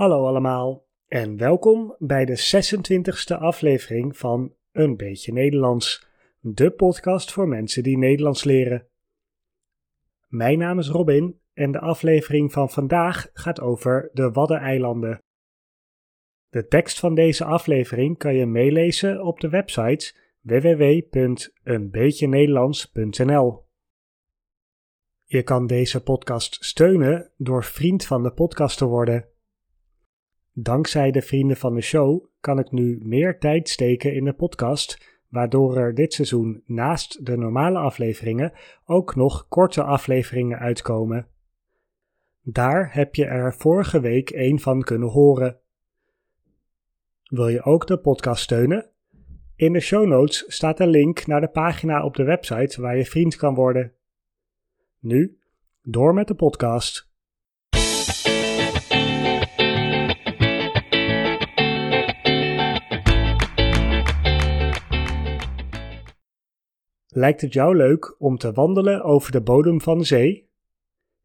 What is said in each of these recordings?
Hallo allemaal en welkom bij de 26e aflevering van Een beetje Nederlands, de podcast voor mensen die Nederlands leren. Mijn naam is Robin en de aflevering van vandaag gaat over de Waddeneilanden. De tekst van deze aflevering kan je meelezen op de website www.eenbeetjenederlands.nl. Je kan deze podcast steunen door vriend van de podcast te worden. Dankzij de vrienden van de show kan ik nu meer tijd steken in de podcast, waardoor er dit seizoen naast de normale afleveringen ook nog korte afleveringen uitkomen. Daar heb je er vorige week één van kunnen horen. Wil je ook de podcast steunen? In de show notes staat een link naar de pagina op de website waar je vriend kan worden. Nu, door met de podcast. Lijkt het jou leuk om te wandelen over de bodem van de zee?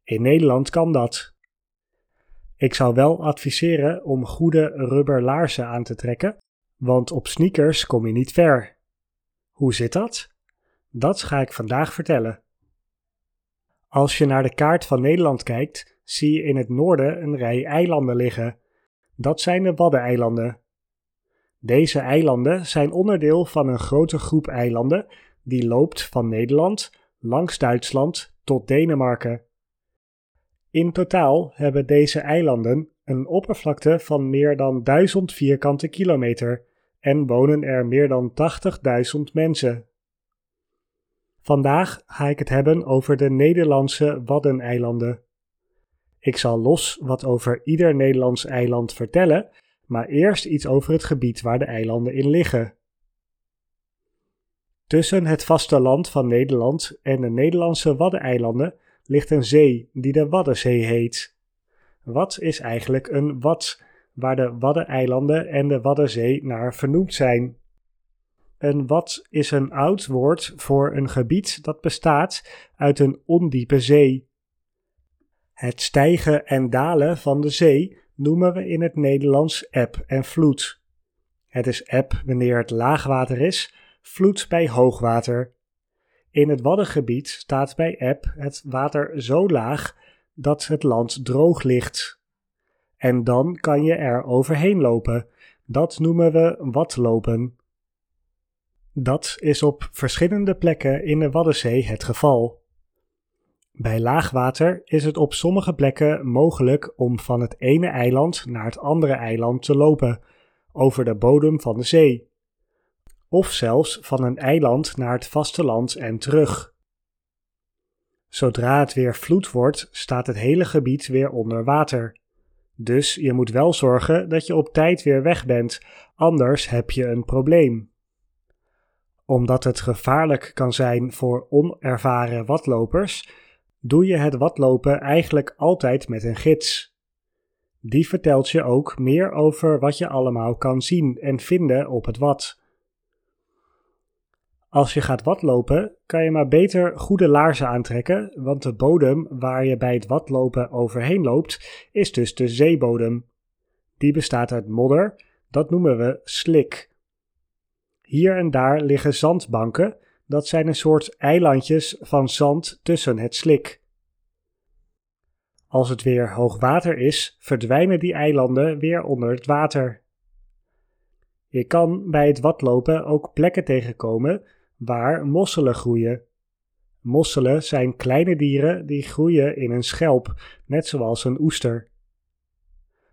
In Nederland kan dat. Ik zou wel adviseren om goede rubber laarzen aan te trekken, want op sneakers kom je niet ver. Hoe zit dat? Dat ga ik vandaag vertellen. Als je naar de kaart van Nederland kijkt, zie je in het noorden een rij eilanden liggen. Dat zijn de Waddeneilanden. Deze eilanden zijn onderdeel van een grote groep eilanden die loopt van Nederland langs Duitsland tot Denemarken. In totaal hebben deze eilanden een oppervlakte van meer dan 1000 vierkante kilometer en wonen er meer dan 80.000 mensen. Vandaag ga ik het hebben over de Nederlandse Waddeneilanden. Ik zal los wat over ieder Nederlands eiland vertellen, maar eerst iets over het gebied waar de eilanden in liggen. Tussen het vasteland van Nederland en de Nederlandse Waddeneilanden ligt een zee die de Waddenzee heet. Wat is eigenlijk een wad, waar de Waddeneilanden en de Waddenzee naar vernoemd zijn? Een wad is een oud woord voor een gebied dat bestaat uit een ondiepe zee. Het stijgen en dalen van de zee noemen we in het Nederlands eb en vloed. Het is eb wanneer het laagwater is, vloed bij hoogwater. In het Waddengebied staat bij eb het water zo laag dat het land droog ligt. En dan kan je er overheen lopen. Dat noemen we wadlopen. Dat is op verschillende plekken in de Waddenzee het geval. Bij laagwater is het op sommige plekken mogelijk om van het ene eiland naar het andere eiland te lopen, over de bodem van de zee. Of zelfs van een eiland naar het vasteland en terug. Zodra het weer vloed wordt, staat het hele gebied weer onder water. Dus je moet wel zorgen dat je op tijd weer weg bent, anders heb je een probleem omdat het gevaarlijk kan zijn voor onervaren watlopers, doe je het watlopen eigenlijk altijd met een gids. Die vertelt je ook meer over wat je allemaal kan zien en vinden op het wat. Als je gaat watlopen, kan je maar beter goede laarzen aantrekken, want de bodem waar je bij het watlopen overheen loopt, is dus de zeebodem. Die bestaat uit modder, dat noemen we slik. Hier en daar liggen zandbanken, dat zijn een soort eilandjes van zand tussen het slik. Als het weer hoog water is, verdwijnen die eilanden weer onder het water. Je kan bij het watlopen ook plekken tegenkomen waar mosselen groeien. Mosselen zijn kleine dieren die groeien in een schelp, net zoals een oester.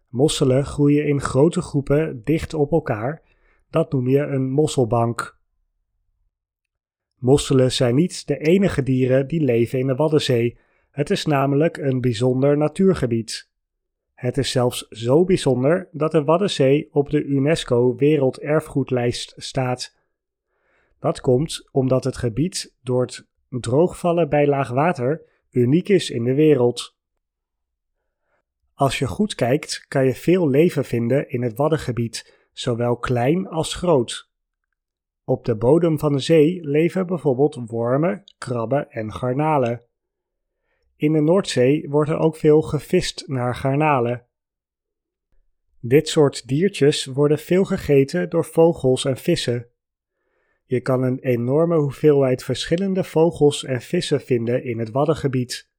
Mosselen groeien in grote groepen dicht op elkaar dat noem je een mosselbank. Mosselen zijn niet de enige dieren die leven in de Waddenzee. Het is namelijk een bijzonder natuurgebied. Het is zelfs zo bijzonder dat de Waddenzee op de UNESCO Werelderfgoedlijst staat. Dat komt omdat het gebied door het droogvallen bij laag water uniek is in de wereld. Als je goed kijkt, kan je veel leven vinden in het Waddengebied, zowel klein als groot. Op de bodem van de zee leven bijvoorbeeld wormen, krabben en garnalen. In de Noordzee wordt er ook veel gevist naar garnalen. Dit soort diertjes worden veel gegeten door vogels en vissen. Je kan een enorme hoeveelheid verschillende vogels en vissen vinden in het Waddengebied.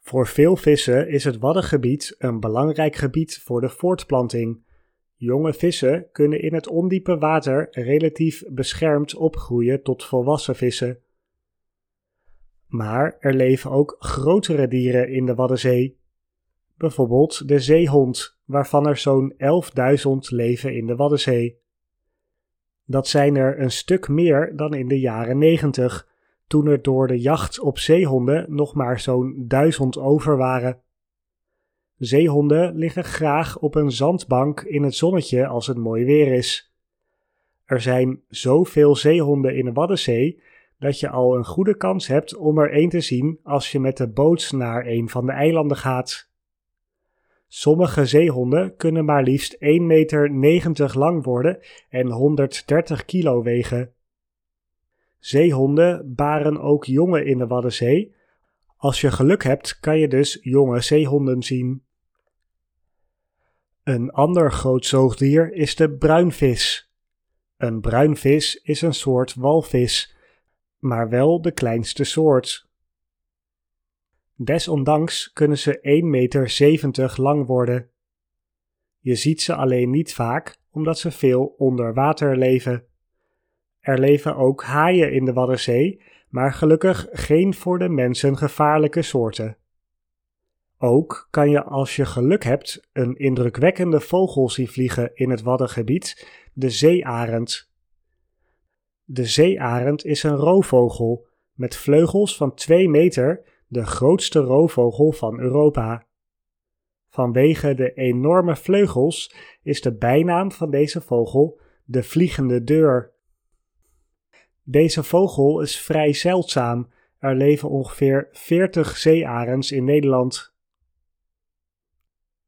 Voor veel vissen is het Waddengebied een belangrijk gebied voor de voortplanting. Jonge vissen kunnen in het ondiepe water relatief beschermd opgroeien tot volwassen vissen. Maar er leven ook grotere dieren in de Waddenzee. Bijvoorbeeld de zeehond, waarvan er zo'n 11.000 leven in de Waddenzee. Dat zijn er een stuk meer dan in de jaren 90, toen er door de jacht op zeehonden nog maar zo'n duizend over waren. Zeehonden liggen graag op een zandbank in het zonnetje als het mooi weer is. Er zijn zoveel zeehonden in de Waddenzee dat je al een goede kans hebt om er een te zien als je met de boot naar een van de eilanden gaat. Sommige zeehonden kunnen maar liefst 1,90 meter lang worden en 130 kilo wegen. Zeehonden baren ook jongen in de Waddenzee. Als je geluk hebt, kan je dus jonge zeehonden zien. Een ander groot zoogdier is de bruinvis. Een bruinvis is een soort walvis, maar wel de kleinste soort. Desondanks kunnen ze 1,70 meter lang worden. Je ziet ze alleen niet vaak, omdat ze veel onder water leven. Er leven ook haaien in de Waddenzee, maar gelukkig geen voor de mensen gevaarlijke soorten. Ook kan je als je geluk hebt een indrukwekkende vogel zien vliegen in het Waddengebied, de zeearend. De zeearend is een roofvogel met vleugels van 2 meter de grootste roofvogel van Europa. Vanwege de enorme vleugels is de bijnaam van deze vogel de vliegende deur. Deze vogel is vrij zeldzaam. Er leven ongeveer 40 zeearends in Nederland.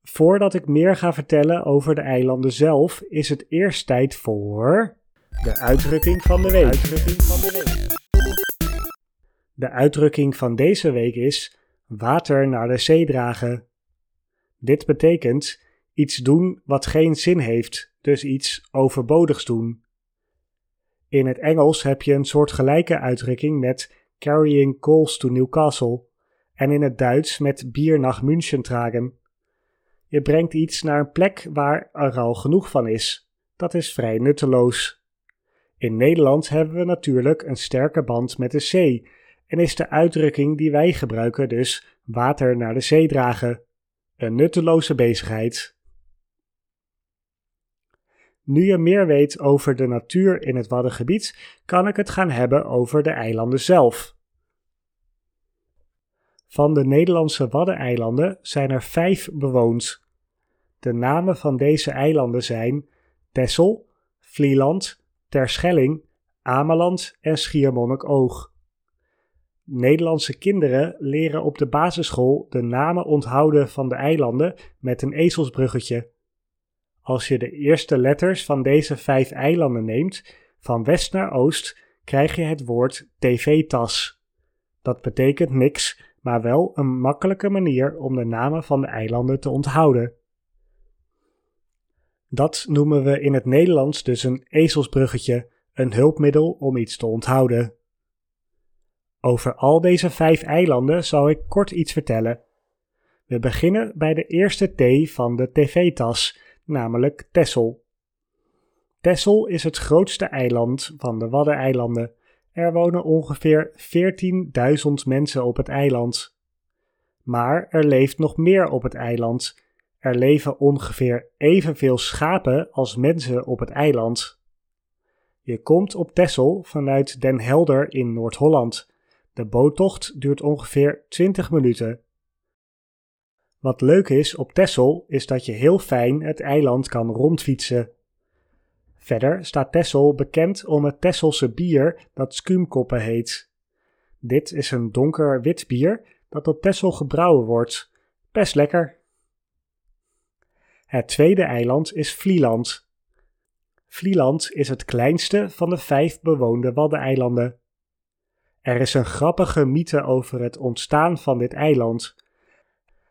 Voordat ik meer ga vertellen over de eilanden zelf, is het eerst tijd voor de uitdrukking van de week. De uitdrukking van deze week is water naar de zee dragen. Dit betekent iets doen wat geen zin heeft, dus iets overbodigs doen. In het Engels heb je een soortgelijke uitdrukking met carrying coals to Newcastle en in het Duits met bier nach München tragen. Je brengt iets naar een plek waar er al genoeg van is. Dat is vrij nutteloos. In Nederland hebben we natuurlijk een sterke band met de zee en is de uitdrukking die wij gebruiken dus water naar de zee dragen. Een nutteloze bezigheid. Nu je meer weet over de natuur in het Waddengebied, kan ik het gaan hebben over de eilanden zelf. Van de Nederlandse Waddeneilanden zijn er vijf bewoond. De namen van deze eilanden zijn Texel, Vlieland, Terschelling, Ameland en Schiermonnikoog. Nederlandse kinderen leren op de basisschool de namen onthouden van de eilanden met een ezelsbruggetje. Als je de eerste letters van deze vijf eilanden neemt, van west naar oost, krijg je het woord tv-tas. Dat betekent niks, maar wel een makkelijke manier om de namen van de eilanden te onthouden. Dat noemen we in het Nederlands dus een ezelsbruggetje, een hulpmiddel om iets te onthouden. Over al deze vijf eilanden zal ik kort iets vertellen. We beginnen bij de eerste T van de tv-tas, namelijk Texel. Texel is het grootste eiland van de Waddeneilanden. Er wonen ongeveer 14.000 mensen op het eiland. Maar er leeft nog meer op het eiland. Er leven ongeveer evenveel schapen als mensen op het eiland. Je komt op Texel vanuit Den Helder in Noord-Holland. De boottocht duurt ongeveer 20 minuten. Wat leuk is op Texel is dat je heel fijn het eiland kan rondfietsen. Verder staat Texel bekend om het Tesselse bier dat skuumkoppen heet. Dit is een donker wit bier dat op Texel gebrouwen wordt. Best lekker. Het tweede eiland is Vlieland. Vlieland is het kleinste van de vijf bewoonde Waddeneilanden. Er is een grappige mythe over het ontstaan van dit eiland.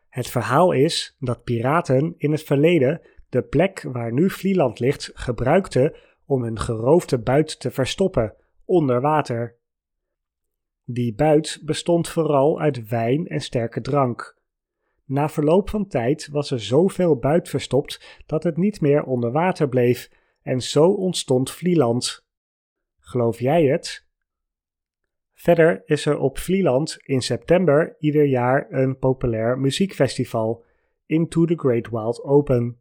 Het verhaal is dat piraten in het verleden de plek waar nu Vlieland ligt gebruikten om hun geroofde buit te verstoppen onder water. Die buit bestond vooral uit wijn en sterke drank. Na verloop van tijd was er zoveel buit verstopt dat het niet meer onder water bleef en zo ontstond Vlieland. Geloof jij het? Verder is er op Vlieland in september ieder jaar een populair muziekfestival, Into the Great Wild Open.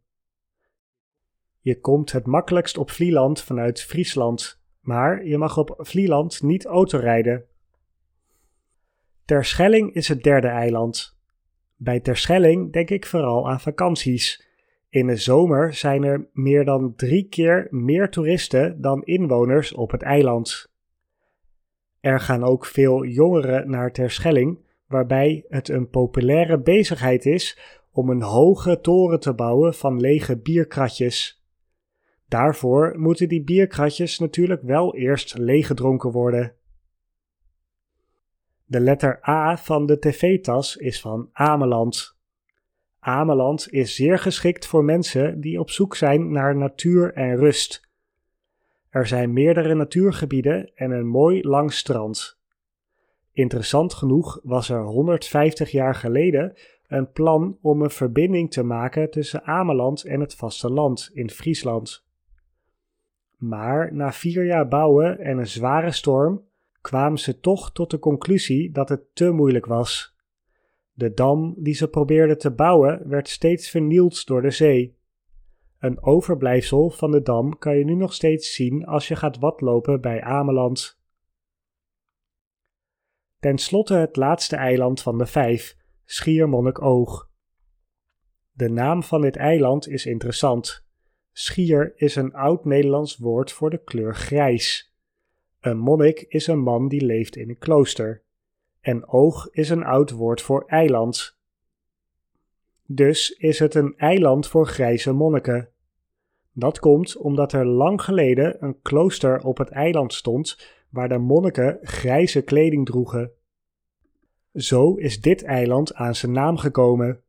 Je komt het makkelijkst op Vlieland vanuit Friesland, maar je mag op Vlieland niet autorijden. Terschelling is het derde eiland. Bij Terschelling denk ik vooral aan vakanties. In de zomer zijn er meer dan drie keer meer toeristen dan inwoners op het eiland. Er gaan ook veel jongeren naar Terschelling, waarbij het een populaire bezigheid is om een hoge toren te bouwen van lege bierkratjes. Daarvoor moeten die bierkratjes natuurlijk wel eerst leeggedronken worden. De letter A van de tv-tas is van Ameland. Ameland is zeer geschikt voor mensen die op zoek zijn naar natuur en rust. Er zijn meerdere natuurgebieden en een mooi lang strand. Interessant genoeg was er 150 jaar geleden een plan om een verbinding te maken tussen Ameland en het vasteland in Friesland. Maar na vier jaar bouwen en een zware storm kwamen ze toch tot de conclusie dat het te moeilijk was. De dam die ze probeerden te bouwen werd steeds vernield door de zee. Een overblijfsel van de dam kan je nu nog steeds zien als je gaat watlopen bij Ameland. Ten slotte het laatste eiland van de vijf, Schiermonnikoog. De naam van dit eiland is interessant. Schier is een oud-Nederlands woord voor de kleur grijs. Een monnik is een man die leeft in een klooster. En oog is een oud woord voor eiland. Dus is het een eiland voor grijze monniken. Dat komt omdat er lang geleden een klooster op het eiland stond waar de monniken grijze kleding droegen. Zo is dit eiland aan zijn naam gekomen.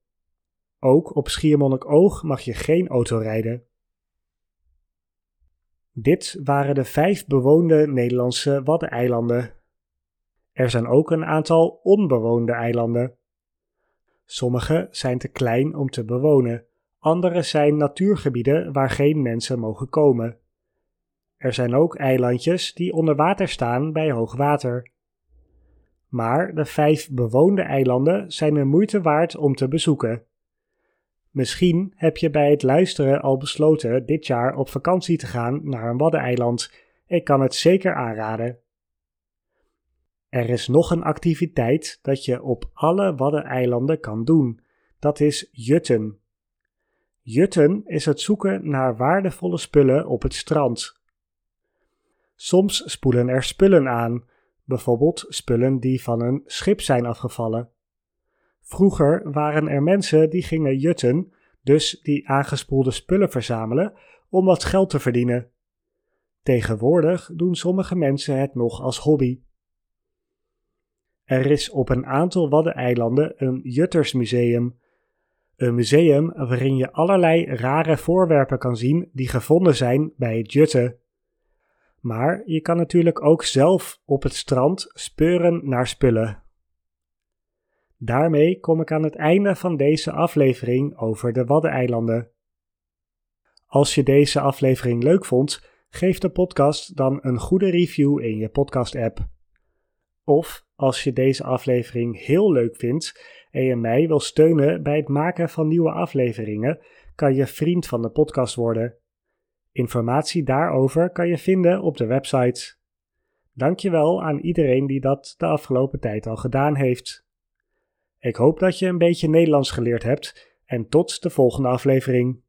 Ook op Schiermonnikoog mag je geen auto rijden. Dit waren de vijf bewoonde Nederlandse Waddeneilanden. Er zijn ook een aantal onbewoonde eilanden. Sommige zijn te klein om te bewonen, andere zijn natuurgebieden waar geen mensen mogen komen. Er zijn ook eilandjes die onder water staan bij hoog water. Maar de vijf bewoonde eilanden zijn een moeite waard om te bezoeken. Misschien heb je bij het luisteren al besloten dit jaar op vakantie te gaan naar een waddeneiland. Ik kan het zeker aanraden. Er is nog een activiteit dat je op alle waddeneilanden kan doen. Dat is jutten. Jutten is het zoeken naar waardevolle spullen op het strand. Soms spoelen er spullen aan, bijvoorbeeld spullen die van een schip zijn afgevallen. Vroeger waren er mensen die gingen jutten, dus die aangespoelde spullen verzamelen, om wat geld te verdienen. Tegenwoordig doen sommige mensen het nog als hobby. Er is op een aantal Waddeneilanden een Juttersmuseum. Een museum waarin je allerlei rare voorwerpen kan zien die gevonden zijn bij het jutten. Maar je kan natuurlijk ook zelf op het strand speuren naar spullen. Daarmee kom ik aan het einde van deze aflevering over de Waddeneilanden. Als je deze aflevering leuk vond, geef de podcast dan een goede review in je podcast-app. Of als je deze aflevering heel leuk vindt en je mij wil steunen bij het maken van nieuwe afleveringen, kan je vriend van de podcast worden. Informatie daarover kan je vinden op de website. Dankjewel aan iedereen die dat de afgelopen tijd al gedaan heeft. Ik hoop dat je een beetje Nederlands geleerd hebt en tot de volgende aflevering.